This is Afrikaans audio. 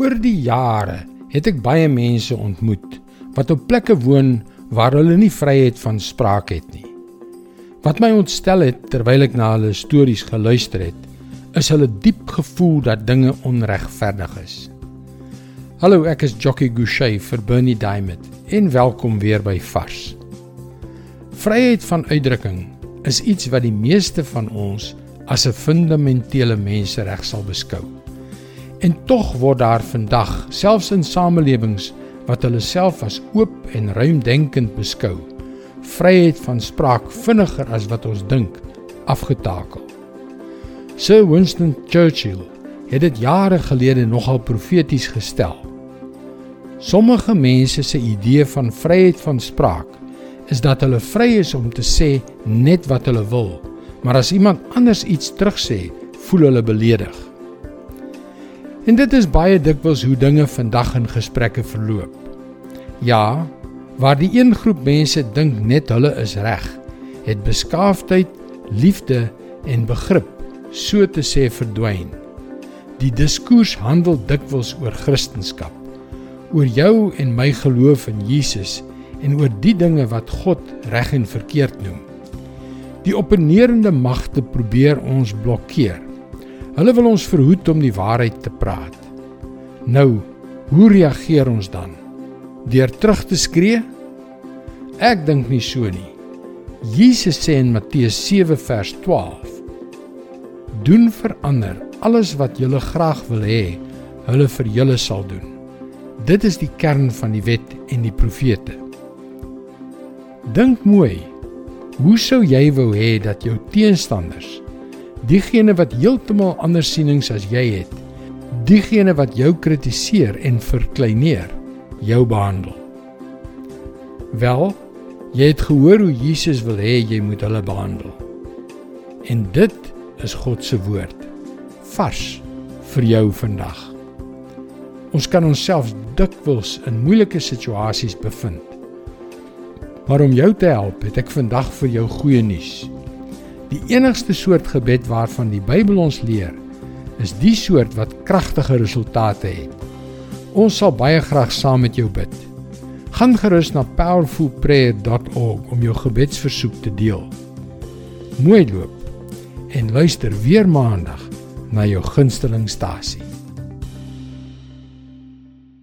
Oor die jare het ek baie mense ontmoet wat op plekke woon waar hulle nie vryheid van spraak het nie. Wat my ontstel het terwyl ek na hulle stories geluister het, is hulle diep gevoel dat dinge onregverdig is. Hallo, ek is Jockey Gouchee vir Bernie Diamond en welkom weer by Vars. Vryheid van uitdrukking is iets wat die meeste van ons as 'n fundamentele mensereg sal beskou. En tog word daar vandag, selfs in samelewings wat hulle self as oop en ruimdenkend beskou, vryheid van spraak vinniger as wat ons dink afgetakel. Sir Winston Churchill het dit jare gelede nogal profeties gestel. Sommige mense se idee van vryheid van spraak is dat hulle vry is om te sê net wat hulle wil, maar as iemand anders iets terugsê, voel hulle beledig. En dit is baie dikwels hoe dinge vandag in gesprekke verloop. Ja, waar die een groep mense dink net hulle is reg, het beskaafdheid, liefde en begrip so te sê verdwyn. Die diskurs handel dikwels oor Christendom, oor jou en my geloof in Jesus en oor die dinge wat God reg en verkeerd noem. Die opponerende magte probeer ons blokkeer. Hulle wil ons verhoed om die waarheid te praat. Nou, hoe reageer ons dan? Deur terug te skree? Ek dink nie so nie. Jesus sê in Matteus 7 vers 12: Doen vir ander alles wat julle graag wil hê hulle vir julle sal doen. Dit is die kern van die wet en die profete. Dink mooi. Hoe sou jy wou hê dat jou teenstanders diegene wat heeltemal ander sienings as jy het, diegene wat jou kritiseer en verkleineer, jou behandel. Wel, jy het gehoor hoe Jesus wil hê jy moet hulle behandel. En dit is God se woord vars vir jou vandag. Ons kan onsself dikwels in moeilike situasies bevind. Maar om jou te help, het ek vandag vir jou goeie nuus. Die enigste soort gebed waarvan die Bybel ons leer, is die soort wat kragtige resultate het. Ons sal baie graag saam met jou bid. Gaan gerus na powerfulprayer.org om jou gebedsversoek te deel. Mooi loop en luister weer maandag na jou gunstelingstasie.